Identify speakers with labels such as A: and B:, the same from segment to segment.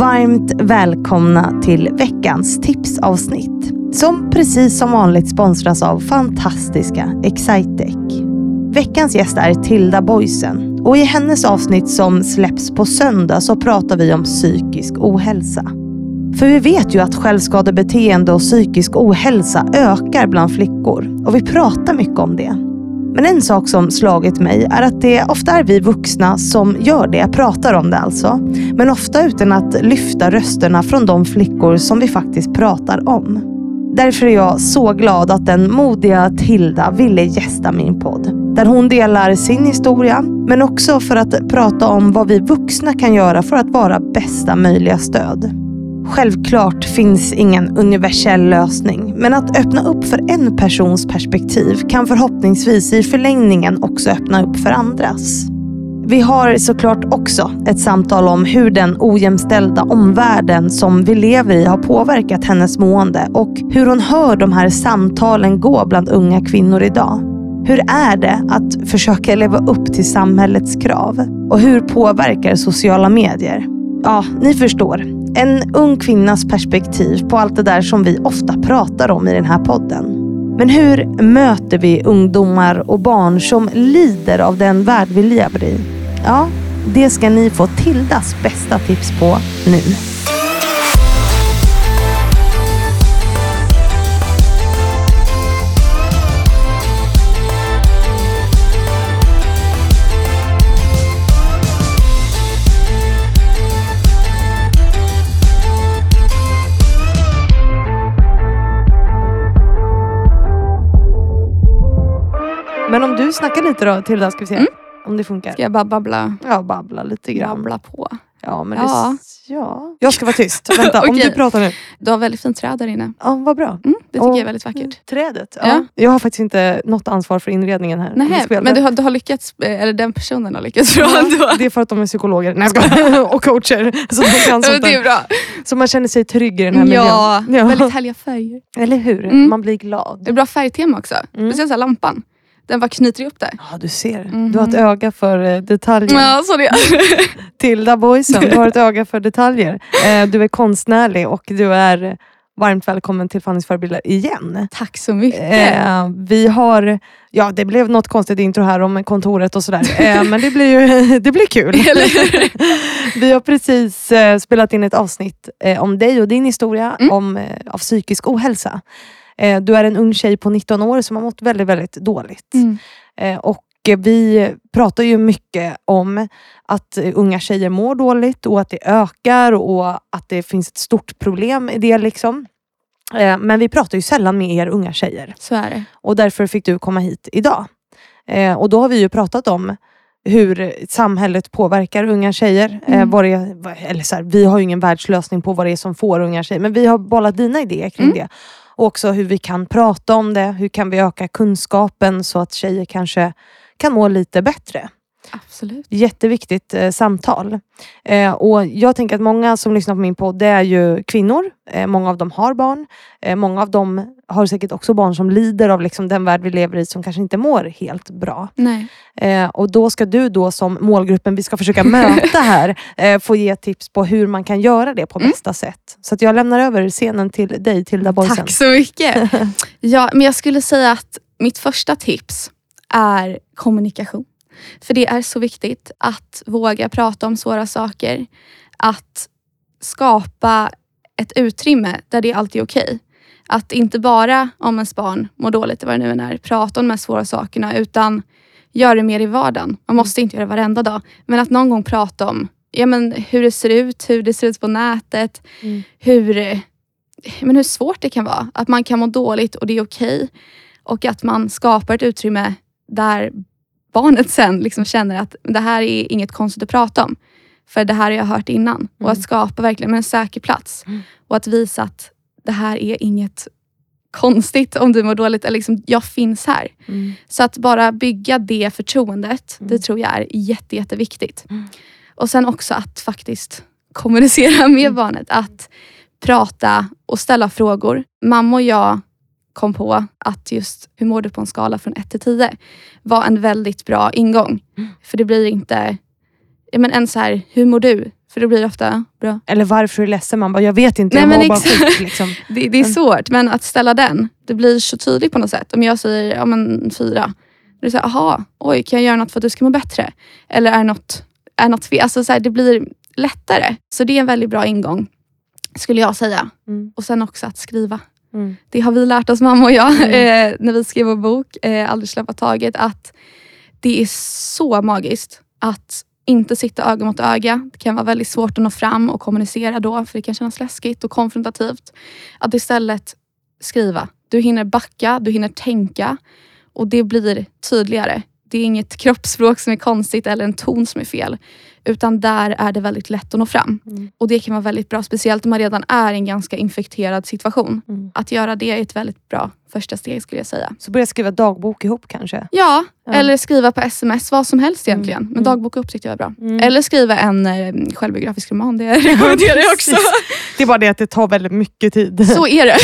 A: varmt välkomna till veckans tipsavsnitt. Som precis som vanligt sponsras av fantastiska Excitec. Veckans gäst är Tilda Boysen och i hennes avsnitt som släpps på söndag så pratar vi om psykisk ohälsa. För vi vet ju att självskadebeteende och psykisk ohälsa ökar bland flickor och vi pratar mycket om det. Men en sak som slagit mig är att det ofta är vi vuxna som gör det, pratar om det alltså. Men ofta utan att lyfta rösterna från de flickor som vi faktiskt pratar om. Därför är jag så glad att den modiga Tilda ville gästa min podd. Där hon delar sin historia, men också för att prata om vad vi vuxna kan göra för att vara bästa möjliga stöd. Självklart finns ingen universell lösning, men att öppna upp för en persons perspektiv kan förhoppningsvis i förlängningen också öppna upp för andras. Vi har såklart också ett samtal om hur den ojämställda omvärlden som vi lever i har påverkat hennes mående och hur hon hör de här samtalen gå bland unga kvinnor idag. Hur är det att försöka leva upp till samhällets krav? Och hur påverkar sociala medier? Ja, ni förstår. En ung kvinnas perspektiv på allt det där som vi ofta pratar om i den här podden. Men hur möter vi ungdomar och barn som lider av den värld vi lever i? Ja, det ska ni få Tildas bästa tips på nu. Men om du snackar lite då Tilda, ska vi se
B: Mm.
A: om det funkar.
B: Ska jag bara babbla,
A: Ja, babbla lite grann.
B: babbla på?
A: Ja, men
B: Ja.
A: Det, ja. Jag ska vara tyst. Vänta, om
B: Okej.
A: du pratar nu.
B: Du har väldigt fint träd där inne.
A: Ja, vad bra.
B: Mm, det tycker
A: Och-
B: jag är väldigt vackert.
A: Trädet. Ja.
B: Ja.
A: Jag har faktiskt inte något ansvar för inredningen här.
B: Nej, men du har, du har lyckats, eh, eller den personen har lyckats bra
A: Ja,
B: ändå.
A: Det är för att de är psykologer Nej, skojar. och coacher. Så, de kan sånt
B: det är bra.
A: så man känner sig trygg i den här
B: Ja,
A: miljön.
B: väldigt härliga färger.
A: Eller hur?
B: Mm.
A: Man blir glad.
B: Det är bra färgtema också.
A: Mm.
B: Speciellt lampan. Den bara knyter ihop det.
A: Ja, du ser.
B: Mhm.
A: Du har ett öga för eh, detaljer.
B: Ja, så det.
A: Tilda Boysen, du har ett öga för detaljer. Eh, du är konstnärlig och du är varmt välkommen till Fannys förebilder igen.
B: Tack så mycket.
A: Eh, vi har, ja det blev något konstigt intro här om kontoret och sådär. Men det blir ju det blir kul. Vi har precis spelat in ett avsnitt om dig och din historia
B: Mm.
A: om, av psykisk ohälsa. Eh, du är en ung tjej på 19 år som har mått väldigt, väldigt dåligt.
B: Mm.
A: Eh, och vi pratar ju mycket om att unga tjejer mår dåligt och att det ökar och att det finns ett stort problem i det. liksom. Eh, Men vi pratar ju sällan med er unga tjejer
B: Så är det.
A: och därför fick du komma hit idag. Eh, och då har vi ju pratat om hur samhället påverkar unga tjejer. Eh,
B: Mm.
A: vad är- eller så här, vi har ju ingen världslösning på vad det är som får unga tjejer, men vi har bollat dina idéer kring
B: Mm.
A: det. Och också hur vi kan prata om det, hur kan vi öka kunskapen så att tjejer kanske kan må lite bättre.
B: Absolut.
A: Jätteviktigt eh, samtal. Eh, och Jag tänker att många som lyssnar på min podd, det är ju kvinnor. Eh, många av dem har barn. Eh, många av dem har säkert också barn som lider av liksom, den värld vi lever i som kanske inte mår helt bra.
B: Nej.
A: Eh, och då ska du då som målgruppen vi ska försöka möta här, eh, få ge tips på hur man kan göra det på
B: Mm.
A: bästa sätt. Så att jag lämnar över scenen till dig, Tilda Boysen.
B: Tack så mycket. Ja, men jag skulle säga att mitt första tips är kommunikation. För det är så viktigt att våga prata om svåra saker. Att skapa ett utrymme där det alltid är okej. Att inte bara om ens barn mår dåligt, vad det nu än är, prata om de här svåra sakerna utan göra det mer i vardagen. Man måste inte göra det varenda dag. Men att någon gång prata om ja, men hur det ser ut, hur det ser ut på nätet,
A: Mm.
B: hur, men hur svårt det kan vara. Att man kan må dåligt och det är okej. Och att man skapar ett utrymme där barnet sen liksom känner att det här är inget konstigt att prata om. För det här har jag hört innan. Och
A: Mm.
B: att skapa verkligen en säker plats.
A: Mm.
B: Och att visa att det här är inget konstigt om du mår dåligt. Eller liksom, jag finns här.
A: Mm.
B: Så att bara bygga det förtroendet,
A: Mm.
B: det tror jag är jätte, jätteviktigt.
A: Mm.
B: Och sen också att faktiskt kommunicera med
A: Mm.
B: barnet. Att prata och ställa frågor. Mamma och jag kom på att just hur mår du på en skala från 1 till 10 var en väldigt bra ingång.
A: Mm.
B: För det blir inte, men en så här, hur mår du För det blir ofta bra.
A: Eller varför är du ledsen? Man bara, jag vet inte,
B: Nej,
A: jag
B: men
A: mår bara
B: exakt.
A: skit. Liksom.
B: Det, det är
A: Mm.
B: svårt, men att ställa den, det blir så tydligt på något sätt. Om jag säger ja, men fyra, då är det såhär, aha, oj, kan jag göra något för att du ska må bättre? Eller är något, är något fel? Alltså, så här, det blir lättare. Så det är en väldigt bra ingång, skulle jag säga.
A: Mm.
B: Och sen också att skriva.
A: Mm.
B: Det har vi lärt oss, mamma och jag,
A: Mm.
B: eh, när vi skrev vår bok eh, Aldrig släppa taget. Att det är så magiskt att inte sitta öga mot öga. Det kan vara väldigt svårt att nå fram och kommunicera då, för det kan kännas läskigt och konfrontativt. Att istället skriva. Du hinner backa, du hinner tänka och det blir tydligare. Det är inget kroppsspråk som är konstigt eller en ton som är fel. Utan där är det väldigt lätt att nå fram.
A: Mm.
B: Och det kan vara väldigt bra, speciellt om man redan är i en ganska infekterad situation.
A: Mm.
B: Att göra det är ett väldigt bra första steg skulle jag säga.
A: Så börja skriva dagbok ihop kanske.
B: Ja,
A: Ja.
B: eller skriva på sms, vad som helst egentligen.
A: Mm,
B: Men
A: mm.
B: dagbok upp tyckte jag var bra.
A: Mm.
B: Eller skriva en eh, självbiografisk roman, det rekommenderar jag också.
A: Det är bara det att det tar väldigt mycket tid.
B: Så är det.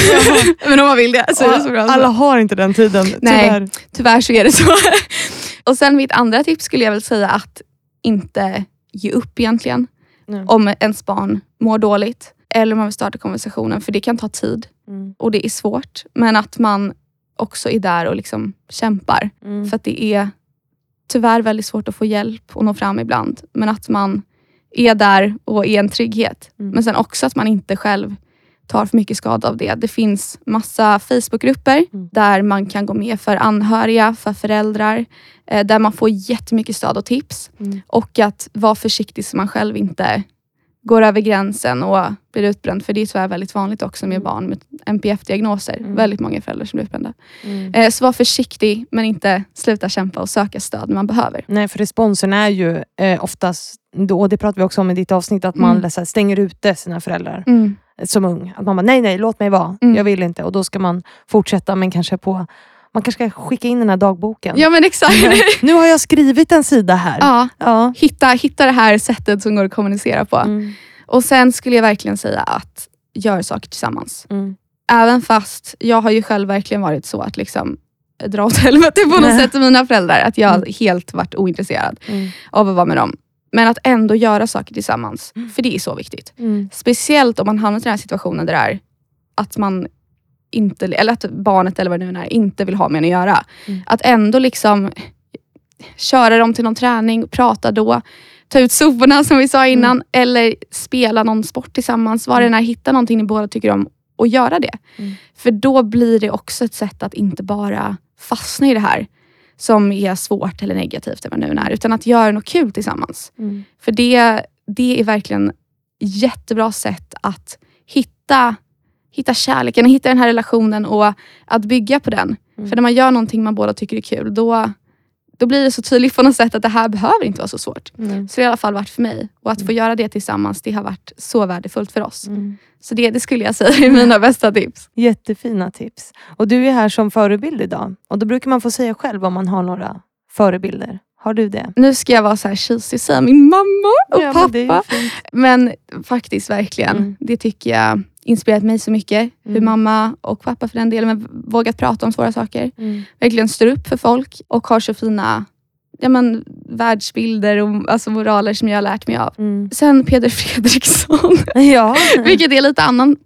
B: Men om man vill det så är det så bra.
A: Alla har inte den tiden,
B: Nej.
A: tyvärr.
B: Tyvärr så är det så. Och sen mitt andra tips skulle jag väl säga att inte ge upp egentligen.
A: Nej.
B: Om ens barn mår dåligt. Eller om man vill starta konversationen, för det kan ta tid.
A: Mm.
B: Och det är svårt. Men att man också är där och liksom kämpar.
A: Mm.
B: För att det är tyvärr väldigt svårt att få hjälp och nå fram ibland. Men att man är där och är en trygghet.
A: Mm.
B: Men sen också att man inte själv tar för mycket skada av det. Det finns massa Facebookgrupper
A: Mm.
B: där man kan gå med för anhöriga, för föräldrar. Eh, där man får jättemycket stöd och tips.
A: Mm.
B: Och att vara försiktig så man själv inte går över gränsen och blir utbränd. För det är tyvärr väldigt vanligt också med barn med NPF-diagnoser.
A: Mm.
B: Väldigt många föräldrar som blir utbrända.
A: Mm.
B: Eh, Så var försiktig men inte sluta kämpa och söka stöd när man behöver.
A: Nej, för responsen är ju eh, oftast, och det pratar vi också om i ditt avsnitt, att man
B: Mm.
A: här, stänger ute sina föräldrar
B: Mm.
A: som ung. Att man bara, nej nej, låt mig vara.
B: Mm.
A: Jag vill inte. Och då ska man fortsätta, men kanske på man kanske ska skicka in den här dagboken.
B: Ja men exakt.
A: nu har jag skrivit en sida här.
B: ja,
A: Ja.
B: hitta, hitta det här sättet som går att kommunicera på.
A: Mm.
B: Och sen skulle jag verkligen säga att gör saker tillsammans.
A: Mm.
B: Även fast jag har ju själv verkligen varit så att liksom dra åt helvete på något sätt till mina föräldrar. Att jag
A: Mm.
B: helt varit ointresserad
A: Mm.
B: av att vara med dem. Men att ändå göra saker tillsammans.
A: Mm.
B: För det är så viktigt.
A: Mm.
B: Speciellt om man hamnar i den här situationen där det är att man inte, eller att barnet eller vad det nu är, inte vill ha med en att göra.
A: Mm.
B: Att ändå liksom köra dem till någon träning, prata då, ta ut soporna som vi sa innan, eller spela någon sport tillsammans. Vad det än är, hitta någonting ni båda tycker om och göra det.
A: Mm.
B: För då blir det också ett sätt att inte bara fastna i det här som är svårt eller negativt, eller vad det nu är, utan att göra något kul tillsammans.
A: Mm.
B: För det, det är verkligen jättebra sätt att hitta, hitta kärleken, hitta den här relationen och att bygga på den.
A: Mm.
B: För när man gör någonting man båda tycker är kul, då, då blir det så tydligt på något sätt att det här behöver inte vara så svårt.
A: Mm.
B: Så det har i alla fall varit för mig. Och att få göra det tillsammans, det har varit så värdefullt för oss.
A: Mm.
B: Så det, det skulle jag säga är mina bästa tips.
A: Jättefina tips. Och du är här som förebild idag. Och då brukar man få säga själv om man har några förebilder. Har du det?
B: Nu ska jag vara så här cheesy och säga min mamma och
A: Ja, men
B: pappa.
A: fint.
B: Men faktiskt verkligen.
A: Mm.
B: Det tycker jag inspirerat mig så mycket. Hur
A: Mm.
B: mamma och pappa för den delen men vågat prata om svåra saker.
A: Mm.
B: Verkligen står upp för folk och har så fina ja, men, världsbilder och alltså, moraler som jag har lärt mig av.
A: Mm.
B: Sen Peder Fredriksson,
A: Ja.
B: vilket är lite annan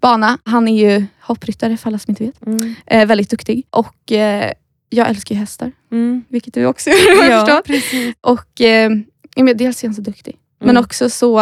B: bana. Han är ju hoppryttare för alla som inte vet.
A: Mm.
B: Eh, väldigt duktig. Och eh, jag älskar ju hästar,
A: Mm.
B: vilket du också har
A: Ja,
B: förstått.
A: precis.
B: Och eh, dels är han så duktig. Men
A: Mm.
B: också så,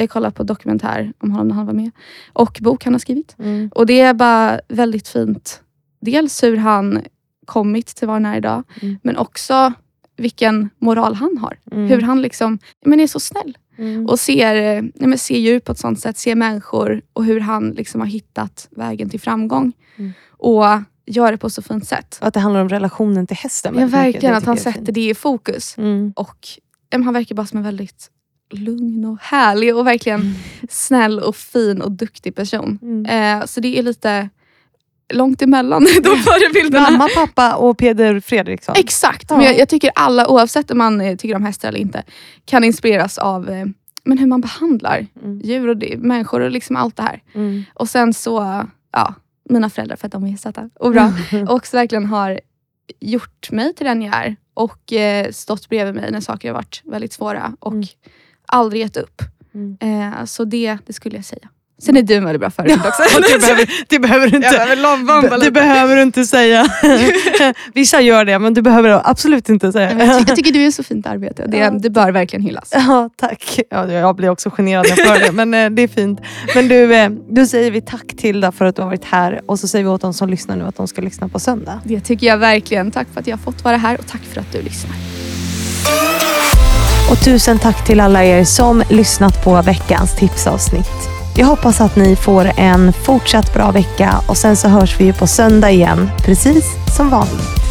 B: jag kollade på dokumentär om honom när han var med. Och bok han har skrivit.
A: Mm.
B: Och det är bara väldigt fint. Dels hur han kommit till var han är idag.
A: Mm.
B: Men också vilken moral han har.
A: Mm.
B: Hur han liksom, men är så snäll.
A: Mm.
B: Och ser, eh, nej men ser djur på ett sånt sätt. Ser människor och hur han liksom har hittat vägen till framgång.
A: Mm.
B: Och gör det på så fint sätt.
A: Att det handlar om relationen till hästen.
B: Ja,
A: mycket.
B: verkligen att han sätter det i fokus.
A: Mm.
B: Och ja, han verkar bara som en väldigt lugn och härlig och verkligen snäll och fin och duktig person.
A: Mm.
B: Eh, så det är lite långt emellan de förebilderna.
A: Mamma, pappa och Peder Fredriksson.
B: Exakt,
A: Ja.
B: men jag, jag tycker alla oavsett om man eh, tycker om hästar eller inte kan inspireras av eh, men hur man behandlar
A: Mm.
B: djur och det, människor och liksom allt det här.
A: Mm.
B: Och sen så, ja, mina föräldrar för att de är söta och bra. och också verkligen har gjort mig till den jag är och eh, stått bredvid mig när saker har varit väldigt svåra och
A: Mm.
B: Aldrig gett upp. Mm. Eh, så det, det skulle jag säga. Sen är du en väldigt bra förebild också.
A: det, behöver, det behöver du inte,
B: behöver
A: det behöver du inte säga. Vissa gör det, men du behöver absolut inte säga.
B: Jag, ty jag tycker du är så fint arbete. Det, ja. det bör verkligen hyllas.
A: Ja, tack. Ja, jag blir också generad när jag för det, men eh, det är fint. Men du, eh, då säger vi tack Tilda för att du har varit här och så säger vi åt de som lyssnar nu att de ska lyssna på söndag.
B: Det tycker jag verkligen. Tack för att jag har fått vara här och tack för att du lyssnar.
A: Och tusen tack till alla er som lyssnat på veckans tipsavsnitt. Jag hoppas att ni får en fortsatt bra vecka och sen så hörs vi ju på söndag igen, precis som vanligt.